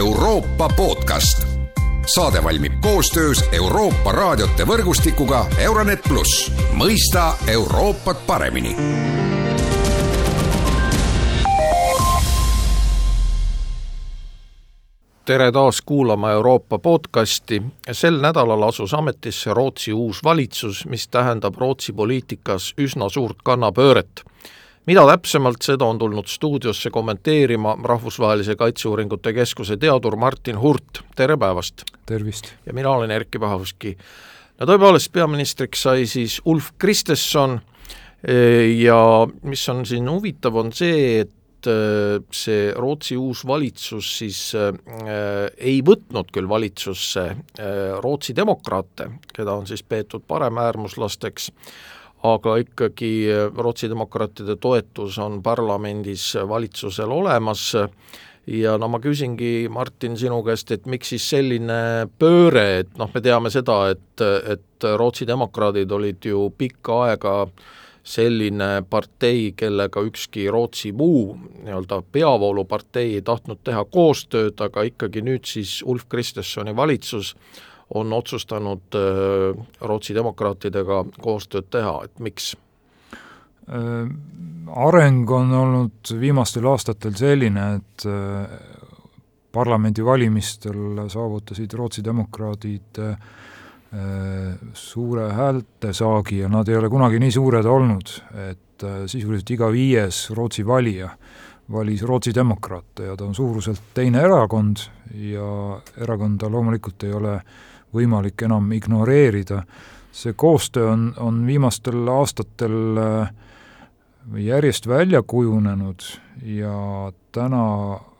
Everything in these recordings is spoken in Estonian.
Euroopa podcast. saade valmib koostöös Euroopa raadiote võrgustikuga Euronet pluss, mõista Euroopat paremini tere taas kuulama Euroopa podcasti. sel nädalal asus ametisse Rootsi uus valitsus, mis tähendab Rootsi poliitikas üsna suurt kannapööret. Mida täpsemalt, seda on tulnud stuudiosse kommenteerima Rahvusvahelise Kaitseuuringute Keskuse teadur Martin Hurt, tere päevast! tervist! ja mina olen Erkki Pahovski. no tõepoolest, peaministriks sai siis Ulf Kristesson ja mis on siin huvitav, on see, et Äh, see Rootsi uus valitsus siis äh, ei võtnud küll valitsusse äh, Rootsi demokraate, keda on siis peetud paremäärmuslasteks, aga ikkagi Rootsi demokraatide toetus on parlamendis valitsusel olemas. Ja no ma küsingi, Martin, sinu käest, et miks siis selline pööre, et noh, me teame seda, et, et Rootsi demokraadid olid ju pikka aega äh, selline partei, kellega ükski Rootsi muu nii-öelda peavoolupartei ei tahtnud teha koostööd, aga ikkagi nüüd siis Ulf Kristessoni valitsus on otsustanud äh, Rootsi demokraatidega koostööd teha, et miks? Äh, areng on olnud viimastel aastatel selline, et äh, parlamendivalimistel saavutasid Rootsi demokraadid äh, Äh, suure häältesaagi ja nad ei ole kunagi nii suured olnud, et äh, sisuliselt iga viies Rootsi valija valis Rootsi demokraate ja ta on suuruselt teine erakond ja erakonda loomulikult ei ole võimalik enam ignoreerida. see koostöö on, on viimastel aastatel äh, järjest välja kujunenud ja täna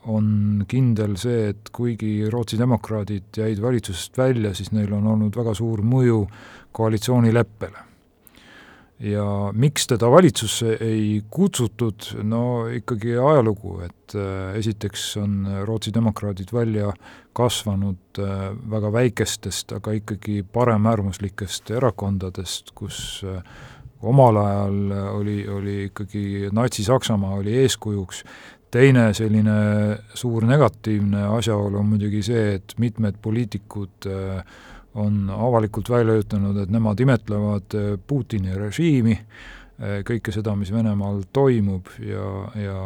on kindel see, et kuigi Rootsi demokraadid jäid valitsusest välja, siis neil on olnud väga suur mõju koalitsioonileppele. Ja miks teda valitsusse ei kutsutud, no ikkagi ajalugu, et äh, esiteks on Rootsi demokraadid välja kasvanud äh, väga väikestest, aga ikkagi paremäärmuslikest erakondadest, kus äh, omal ajal oli, oli ikkagi Natsi-Saksamaa oli eeskujuks, teine selline suur negatiivne asjaolu on muidugi see, et mitmed poliitikud äh, on avalikult välja ütelnud, et nemad imetlevad äh, Putini režiimi, äh, kõike seda, mis Venemaal toimub ja, ja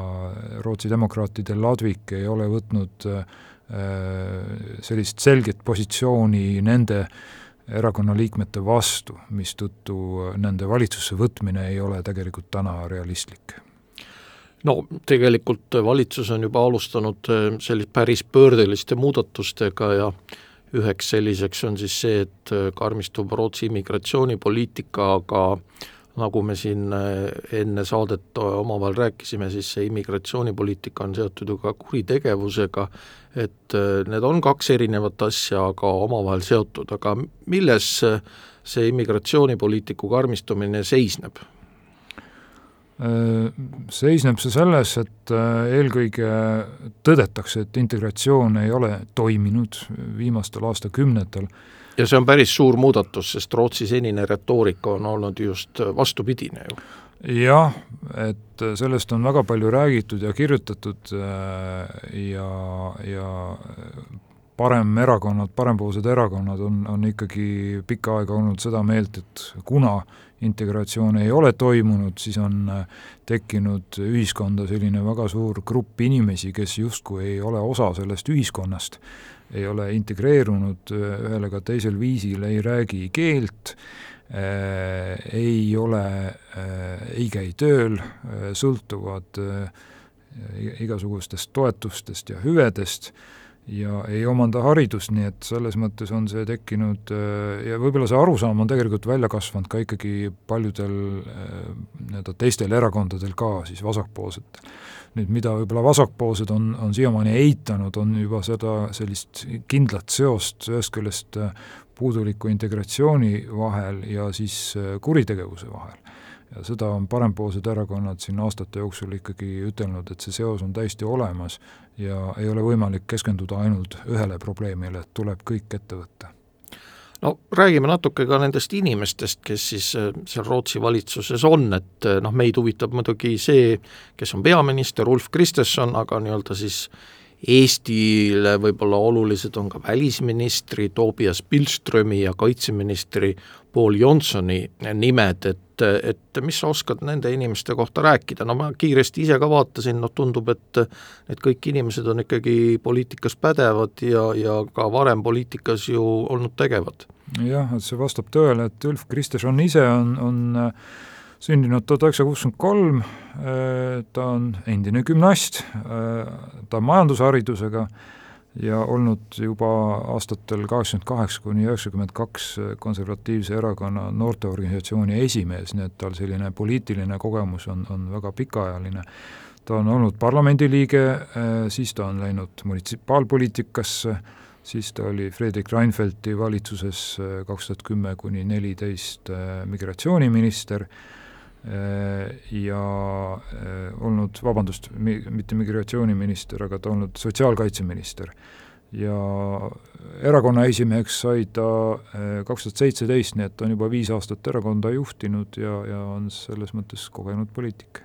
Rootsi demokraatide ladvik ei ole võtnud sellist selget positsiooni nende erakonna liikmete vastu, mistõttu nende valitsusse võtmine ei ole tegelikult täna realistlik. No tegelikult valitsus on juba alustanud äh, sellist päris pöördeliste muudatustega ja üheks selliseks on siis see, et äh, karmistub Rootsi immigratsioonipoliitika, aga nagu me siin äh, enne saadet omavahel rääkisime, siis see immigratsioonipoliitika on seotud ju ka kuritegevusega, et need on kaks erinevat asja, aga omavahel seotud, aga milles see immigratsioonipoliitiku karmistumine seisneb? Äh, seisneb see selles, et äh, eelkõige tõdetakse, et integratsioon ei ole toiminud viimastel aastakümnetel. ja see on päris suur muudatus, sest Rootsi senine retoorika on olnud just vastupidine ju. jah, et sellest on väga palju räägitud ja kirjutatud äh, ja, ja paremerakonnad, parempoolsed erakonnad on, on ikkagi pikka aega olnud seda meelt, et kuna integratsioon ei ole toimunud, siis on äh, tekkinud ühiskonda selline väga suur grupp inimesi, kes justkui ei ole osa sellest ühiskonnast, ei ole integreerunud äh, ühel ega teisel viisil, ei räägi keelt äh,, ei ole ei käi tööl sõltuvad igasugustest toetustest ja hüvedest ja ei omanda haridust, nii et selles mõttes on see tekkinud äh, ja võib-olla see arusaam on tegelikult välja kasvanud ka ikkagi paljudel äh, nii-öelda teistel erakondadel ka, siis vasakpoolsetel. nüüd mida võib-olla vasakpoolsed on, on siiamaani eitanud, on juba seda sellist kindlat seost ühest küljest äh, puuduliku integratsiooni vahel ja siis kuritegevuse vahel ja seda on parempoolsed erakonnad siin aastate jooksul ikkagi ütelnud, et see seos on täiesti olemas ja ei ole võimalik keskenduda ainult ühele probleemile, et tuleb kõik ette võtta. No räägime natuke ka nendest inimestest, kes siis äh, seal Rootsi valitsuses on, et äh, noh, meid huvitab muidugi see, kes on peaminister, Ulf Kristesson, aga nii-öelda siis Eestile võib-olla olulised on ka välisministri Tobias Billströmi ja kaitseministri Paul Johnsoni nimed, et, et mis sa oskad nende inimeste kohta rääkida, no ma kiiresti ise ka vaatasin, noh tundub, et need kõik inimesed on ikkagi poliitikas pädevad ja, ja ka varem poliitikas ju olnud tegevad. jah, et see vastab tõele, et Ulf Kristersson ise on, on sündinud tuhat üheksasada kuuskümmend kolm, äh, ta on endine gümnast, äh, ta on majandusharidusega ja olnud juba aastatel kaheksakümmend kaheksa kuni üheksakümmend kaks konservatiivse erakonna noorteorganisatsiooni esimees, nii et tal selline poliitiline kogemus on, on väga pikaajaline. ta on olnud parlamendiliige, äh, siis ta on läinud munitsipaalpoliitikasse, siis ta oli Fredrik Reinfeldti valitsuses kaks tuhat kümme kuni neliteist migratsiooniminister Äh, ja äh, olnud, vabandust, mitte migratsiooniminister, aga ta olnud sotsiaalkaitseminister. ja erakonna esimeheks sai ta äh, kaks tuhat seitseteist, nii et on juba viis aastat erakonda juhtinud ja, ja on selles mõttes kogenud poliitik.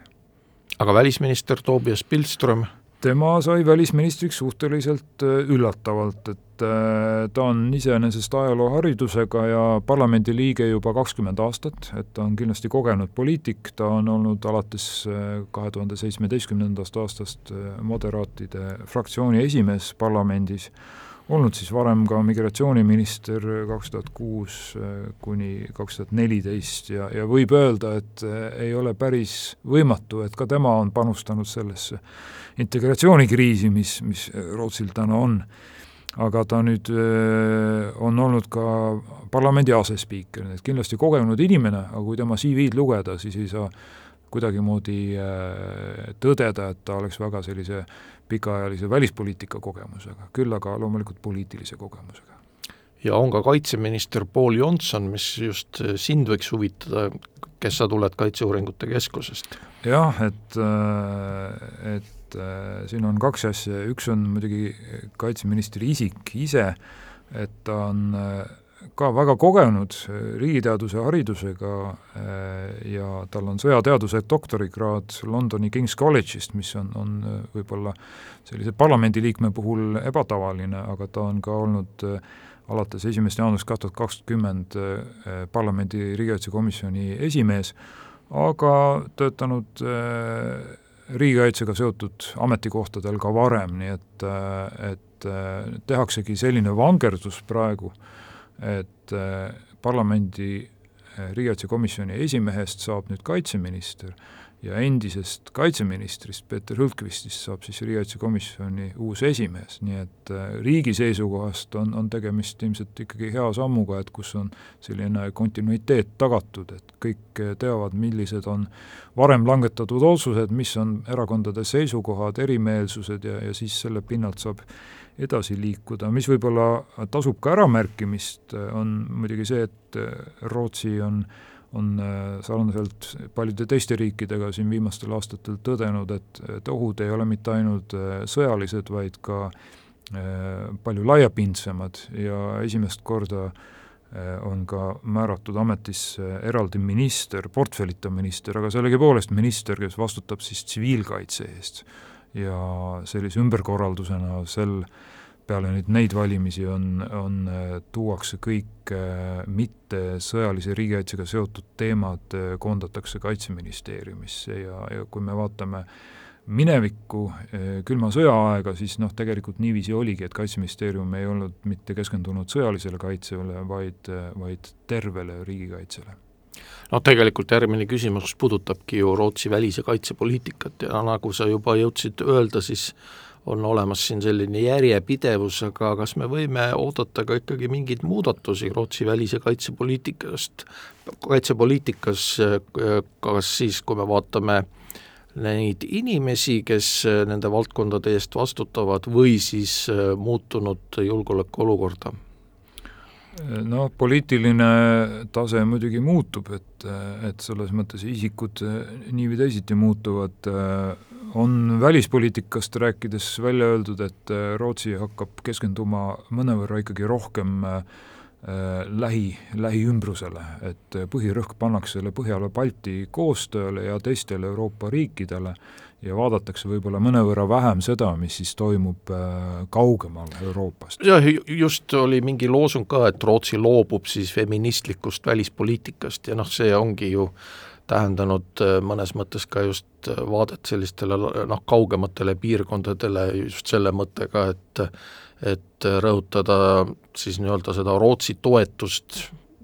aga välisminister Tobias Billström? Tema sai välisministriks suhteliselt üllatavalt, et äh, ta on iseenesest ajalooharidusega ja parlamendiliige juba kakskümmend aastat, et ta on kindlasti kogenud poliitik, ta on olnud alates äh, kahe tuhande seitsmeteistkümnendast aastast äh, moderaatide fraktsiooni esimees parlamendis, olnud siis varem ka migratsiooniminister kaks tuhat kuus kuni kaks tuhat neliteist ja, ja võib öelda, et ei ole päris võimatu, et ka tema on panustanud sellesse integratsioonikriisi, mis, mis Rootsil täna on. Aga ta nüüd on olnud ka parlamendi asespiiker, nii et kindlasti kogenud inimene, aga kui tema CV-d lugeda, siis ei saa kuidagimoodi tõdeda, et ta oleks väga sellise pikaajalise välispoliitika kogemusega, küll aga loomulikult poliitilise kogemusega. ja on ka kaitseminister Paul Johnson, mis just sind võiks huvitada, kes sa tuled Kaitseuuringute Keskusest? jah, et, et et äh, siin on kaks asja, üks on muidugi kaitseministri isik ise, et ta on äh, ka väga kogenud äh, riigiteaduse haridusega äh, ja tal on sõjateaduse doktorikraad Londoni King's College'ist, mis on, on äh, võib-olla sellise parlamendiliikme puhul ebatavaline, aga ta on ka olnud alates esimesest jaanuarist kaks tuhat kakskümmend parlamendi riigikaitsekomisjoni esimees, aga töötanud riigikaitsega seotud ametikohtadel ka varem, nii et, et tehaksegi selline vangerdus praegu, et parlamendi riigikaitsekomisjoni esimehest saab nüüd kaitseminister ja endisest kaitseministrist Peeter Hülkvistist saab siis riigikaitsekomisjoni uus esimees, nii et äh, riigi seisukohast on, on tegemist ilmselt ikkagi hea sammuga, et kus on selline kontinuiteet tagatud, et kõik teavad, millised on varem langetatud otsused, mis on erakondade seisukohad, erimeelsused ja, ja siis selle pinnalt saab edasi liikuda, mis võib-olla tasub ka äramärkimist, on muidugi see, et Rootsi on äh, on äh, sarnaselt paljude teiste riikidega siin viimastel aastatel tõdenud, et, et ohud ei ole mitte ainult äh, sõjalised, vaid ka äh, palju laiapindsemad ja esimest korda on ka määratud ametisse eraldi minister, portfellita minister, aga sellegipoolest minister, kes vastutab siis tsiviilkaitse eest. ja sellise ümberkorraldusena sel äh, peale nüüd neid valimisi on, on, äh, tuuakse kõik äh, mitte sõjalise riigikaitsega seotud teemad, äh, koondatakse Kaitseministeeriumisse ja, ja kui me vaatame minevikku, külma sõja aega, siis noh, tegelikult niiviisi oligi, et Kaitseministeerium ei olnud mitte keskendunud sõjalisele kaitsele, vaid, vaid tervele riigikaitsele. Noh, tegelikult järgmine küsimus puudutabki ju Rootsi välis- ja kaitsepoliitikat ja nagu sa juba jõudsid öelda, siis on olemas siin selline järjepidevus, aga kas me võime oodata ka ikkagi mingeid muudatusi Rootsi välis- ja kaitsepoliitikast, kaitsepoliitikas, kas siis, kui me vaatame neid inimesi, kes nende valdkondade eest vastutavad, või siis muutunud julgeolekuolukorda? no poliitiline tase muidugi muutub, et, et selles mõttes isikud nii või teisiti muutuvad on välispoliitikast rääkides välja öeldud, et äh, Rootsi hakkab keskenduma mõnevõrra ikkagi rohkem äh, lähi, lähiümbrusele, et põhirõhk pannakse selle Põhjala-Balti koostööle ja teistele Euroopa riikidele ja vaadatakse võib-olla mõnevõrra vähem seda, mis siis toimub äh, kaugemal Euroopast. jah, just oli mingi loosung ka, et Rootsi loobub siis feministlikust välispoliitikast ja noh, see ongi ju tähendanud äh, mõnes mõttes ka just äh, vaadet sellistele noh, kaugematele piirkondadele just selle mõttega, et et rõhutada siis nii-öelda seda Rootsi toetust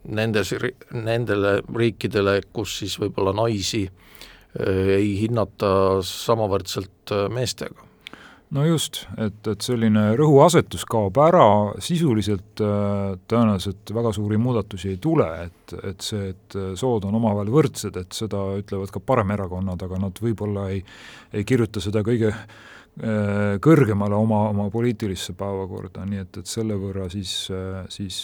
nendes, nendele riikidele, kus siis võib-olla naisi äh, ei hinnata samavõrdselt meestega. No just, et, et selline rõhuasetus kaob ära, sisuliselt äh, tõenäoliselt väga suuri muudatusi ei tule, et, et see, et sood on omavahel võrdsed, et seda ütlevad ka paremerakonnad, aga nad võib-olla ei, ei kirjuta seda kõige kõrgemale oma, oma poliitilisse päevakorda, nii et, et selle võrra siis, siis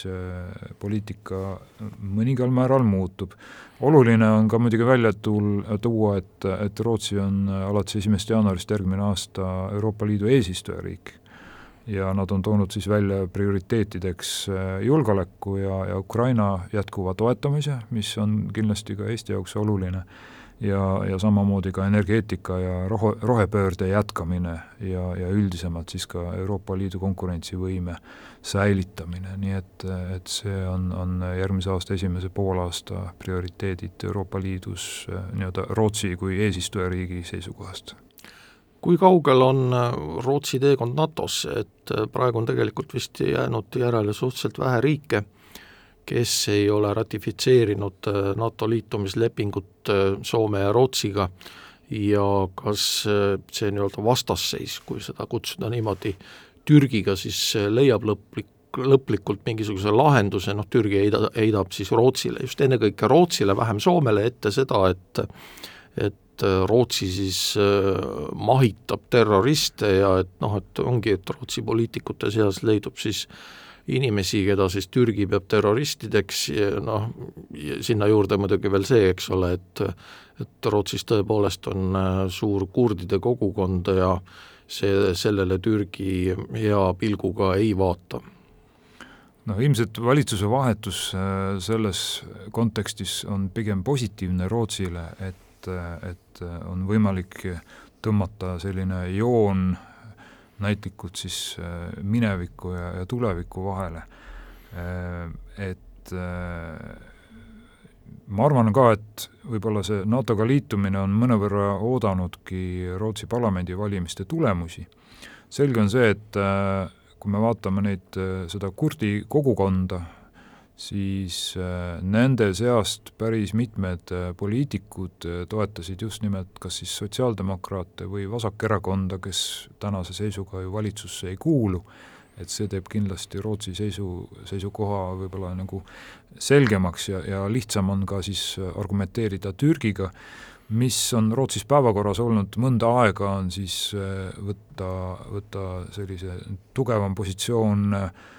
poliitika mõningal määral muutub. Oluline on ka muidugi välja tuul-, tuua, et, et Rootsi on alates esimesest jaanuarist järgmine aasta Euroopa Liidu eesistujariik ja nad on toonud siis välja prioriteetideks äh, julgeoleku ja, ja Ukraina jätkuva toetamise, mis on kindlasti ka Eesti jaoks oluline ja, ja samamoodi ka energeetika ja rohe, rohepöörde jätkamine ja, ja üldisemalt siis ka Euroopa Liidu konkurentsivõime säilitamine, nii et, et see on, on järgmise aasta esimese poolaasta prioriteedid Euroopa Liidus nii-öelda Rootsi kui eesistujariigi seisukohast. Kui kaugel on Rootsi teekond NATO-sse, et praegu on tegelikult vist jäänud järele suhteliselt vähe riike kes ei ole ratifitseerinud äh, NATO liitumislepingut äh, Soome ja Rootsiga. Ja kas äh, see nii-öelda vastasseis, kui seda kutsuda niimoodi, Türgiga siis leiab lõplik, lõplikult mingisuguse lahenduse, noh Türgi heida, heidab siis Rootsile, just ennekõike Rootsile, vähem Soomele ette seda, et et Rootsi siis mahitab terroriste ja et noh, et ongi, et Rootsi poliitikute seas leidub siis äh, inimesi, keda siis Türgi peab terroristideks ja noh, sinna juurde muidugi veel see, eks ole, et et Rootsis tõepoolest on äh, suur kurdide kogukond ja see, sellele Türgi hea pilguga ei vaata. Noh, ilmselt valitsuse vahetus äh, selles kontekstis on pigem positiivne Rootsile, et, et on võimalik tõmmata selline joon näitlikult siis äh, mineviku ja, ja tuleviku vahele. Äh, et äh, ma arvan ka, et võib-olla see NATO-ga liitumine on mõnevõrra oodanudki Rootsi parlamendivalimiste tulemusi. selge on see, et kui me vaatame neid, seda kurdi kogukonda, siis äh, nende seast päris mitmed äh, poliitikud äh, toetasid just nimelt kas siis sotsiaaldemokraate või vasakerakonda, kes tänase seisuga ju valitsusse ei kuulu, et see teeb kindlasti Rootsi seisu, seisukoha võib-olla nagu selgemaks ja, ja lihtsam on ka siis argumenteerida Türgiga, mis on Rootsis päevakorras olnud. Mõnda aega, on siis võtta, võtta sellise tugevam positsioon äh,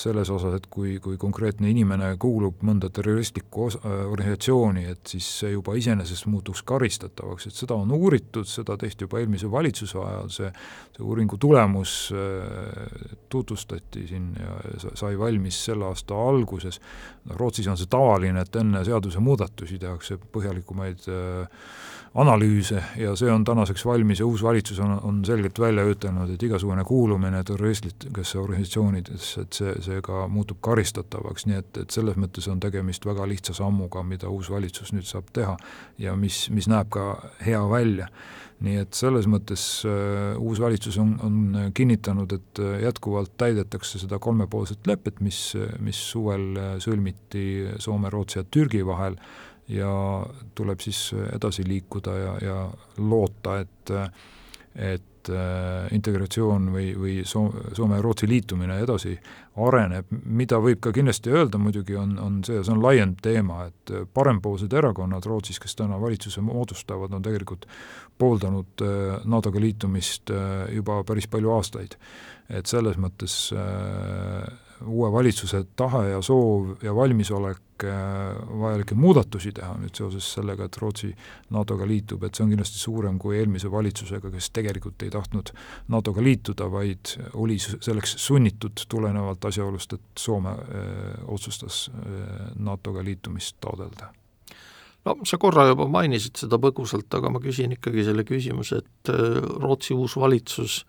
selles osas, et kui, kui konkreetne inimene kuulub mõnda terroristlikku osa, äh, organisatsiooni, et siis see juba iseenesest muutuks karistatavaks, et seda on uuritud, seda tehti juba eelmise valitsuse ajal, see, see uuringu tulemus äh, tutvustati siin ja sai valmis selle aasta alguses, Rootsis on see tavaline, et enne seadusemuudatusi tehakse põhjalikumaid äh, analüüse ja see on tänaseks valmis ja uus valitsus on, on selgelt välja ütelnud, et igasugune kuulumine terroristlikesse organisatsioonidesse, et see, see ka muutub karistatavaks, nii et, et selles mõttes on tegemist väga lihtsa sammuga, mida uus valitsus nüüd saab teha ja mis, mis näeb ka hea välja. nii et selles mõttes äh, uus valitsus on, on kinnitanud, et jätkuvalt täidetakse seda kolmepoolset lepet, mis, mis suvel sõlmiti Soome, Rootsi ja Türgi vahel ja tuleb siis edasi liikuda ja, ja loota, et et äh, integratsioon või, või Soome, ja Rootsi liitumine edasi areneb, mida võib ka kindlasti öelda muidugi, on, on see, see on laiem teema, et parempoolsed erakonnad Rootsis, kes täna valitsuse moodustavad, on tegelikult pooldanud äh, NATO-ga liitumist äh, juba päris palju aastaid. et selles mõttes uue valitsuse tahe ja soov ja valmisolek vajalikke, vajalikke muudatusi teha nüüd seoses sellega, et Rootsi NATO-ga liitub, et see on kindlasti suurem kui eelmise valitsusega, kes tegelikult ei tahtnud NATO-ga liituda, vaid oli selleks sunnitud tulenevalt asjaolust, et Soome öö, otsustas öö, NATO-ga liitumist taodelda no sa korra juba mainisid seda põgusalt, aga ma küsin ikkagi selle küsimuse, et Rootsi uus valitsus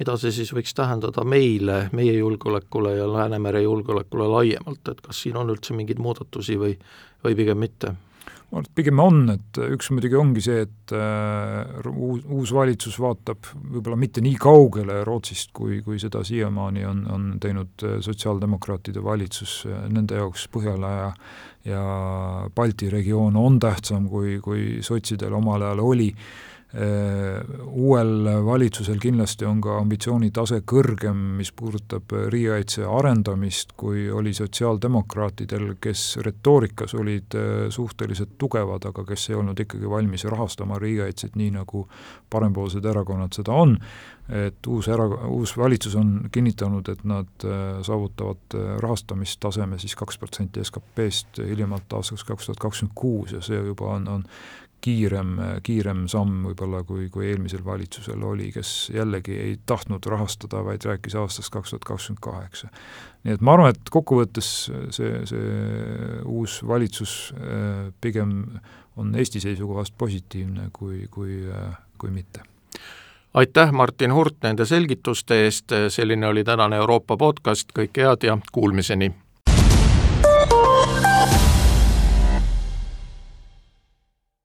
mida see siis võiks tähendada meile, meie julgeolekule ja Läänemere julgeolekule laiemalt, et kas siin on üldse mingeid muudatusi või, või pigem mitte? ma arvan, et pigem on, et üks muidugi ongi see, et äh, uus, uus valitsus vaatab võib-olla mitte nii kaugele Rootsist, kui, kui seda siiamaani on, on teinud äh, sotsiaaldemokraatide valitsus, nende jaoks Põhjala ja ja Balti regioon on tähtsam, kui, kui sotsidel omal ajal oli Äh, uuel valitsusel kindlasti on ka ambitsioonitase kõrgem, mis puudutab riigikaitse arendamist, kui oli sotsiaaldemokraatidel, kes retoorikas olid äh, suhteliselt tugevad, aga kes ei olnud ikkagi valmis rahastama riigikaitset nii, nagu parempoolsed erakonnad seda on, et uus era-, uus valitsus on kinnitanud, et nad äh, saavutavad rahastamistaseme siis kaks protsenti SKP-st hiljemalt aastaks kaks tuhat kakskümmend kuus ja see juba on, on kiirem, kiirem samm võib-olla, kui, kui eelmisel valitsusel oli, kes jällegi ei tahtnud rahastada, vaid rääkis aastast kaks tuhat kakskümmend kaheksa. nii et ma arvan, et kokkuvõttes see, see uus valitsus äh, pigem on Eesti seisukohast positiivne kui, kui, äh, kui mitte aitäh, Martin Hurt, nende selgituste eest, selline oli tänane Euroopa podcast, kõike head ja kuulmiseni!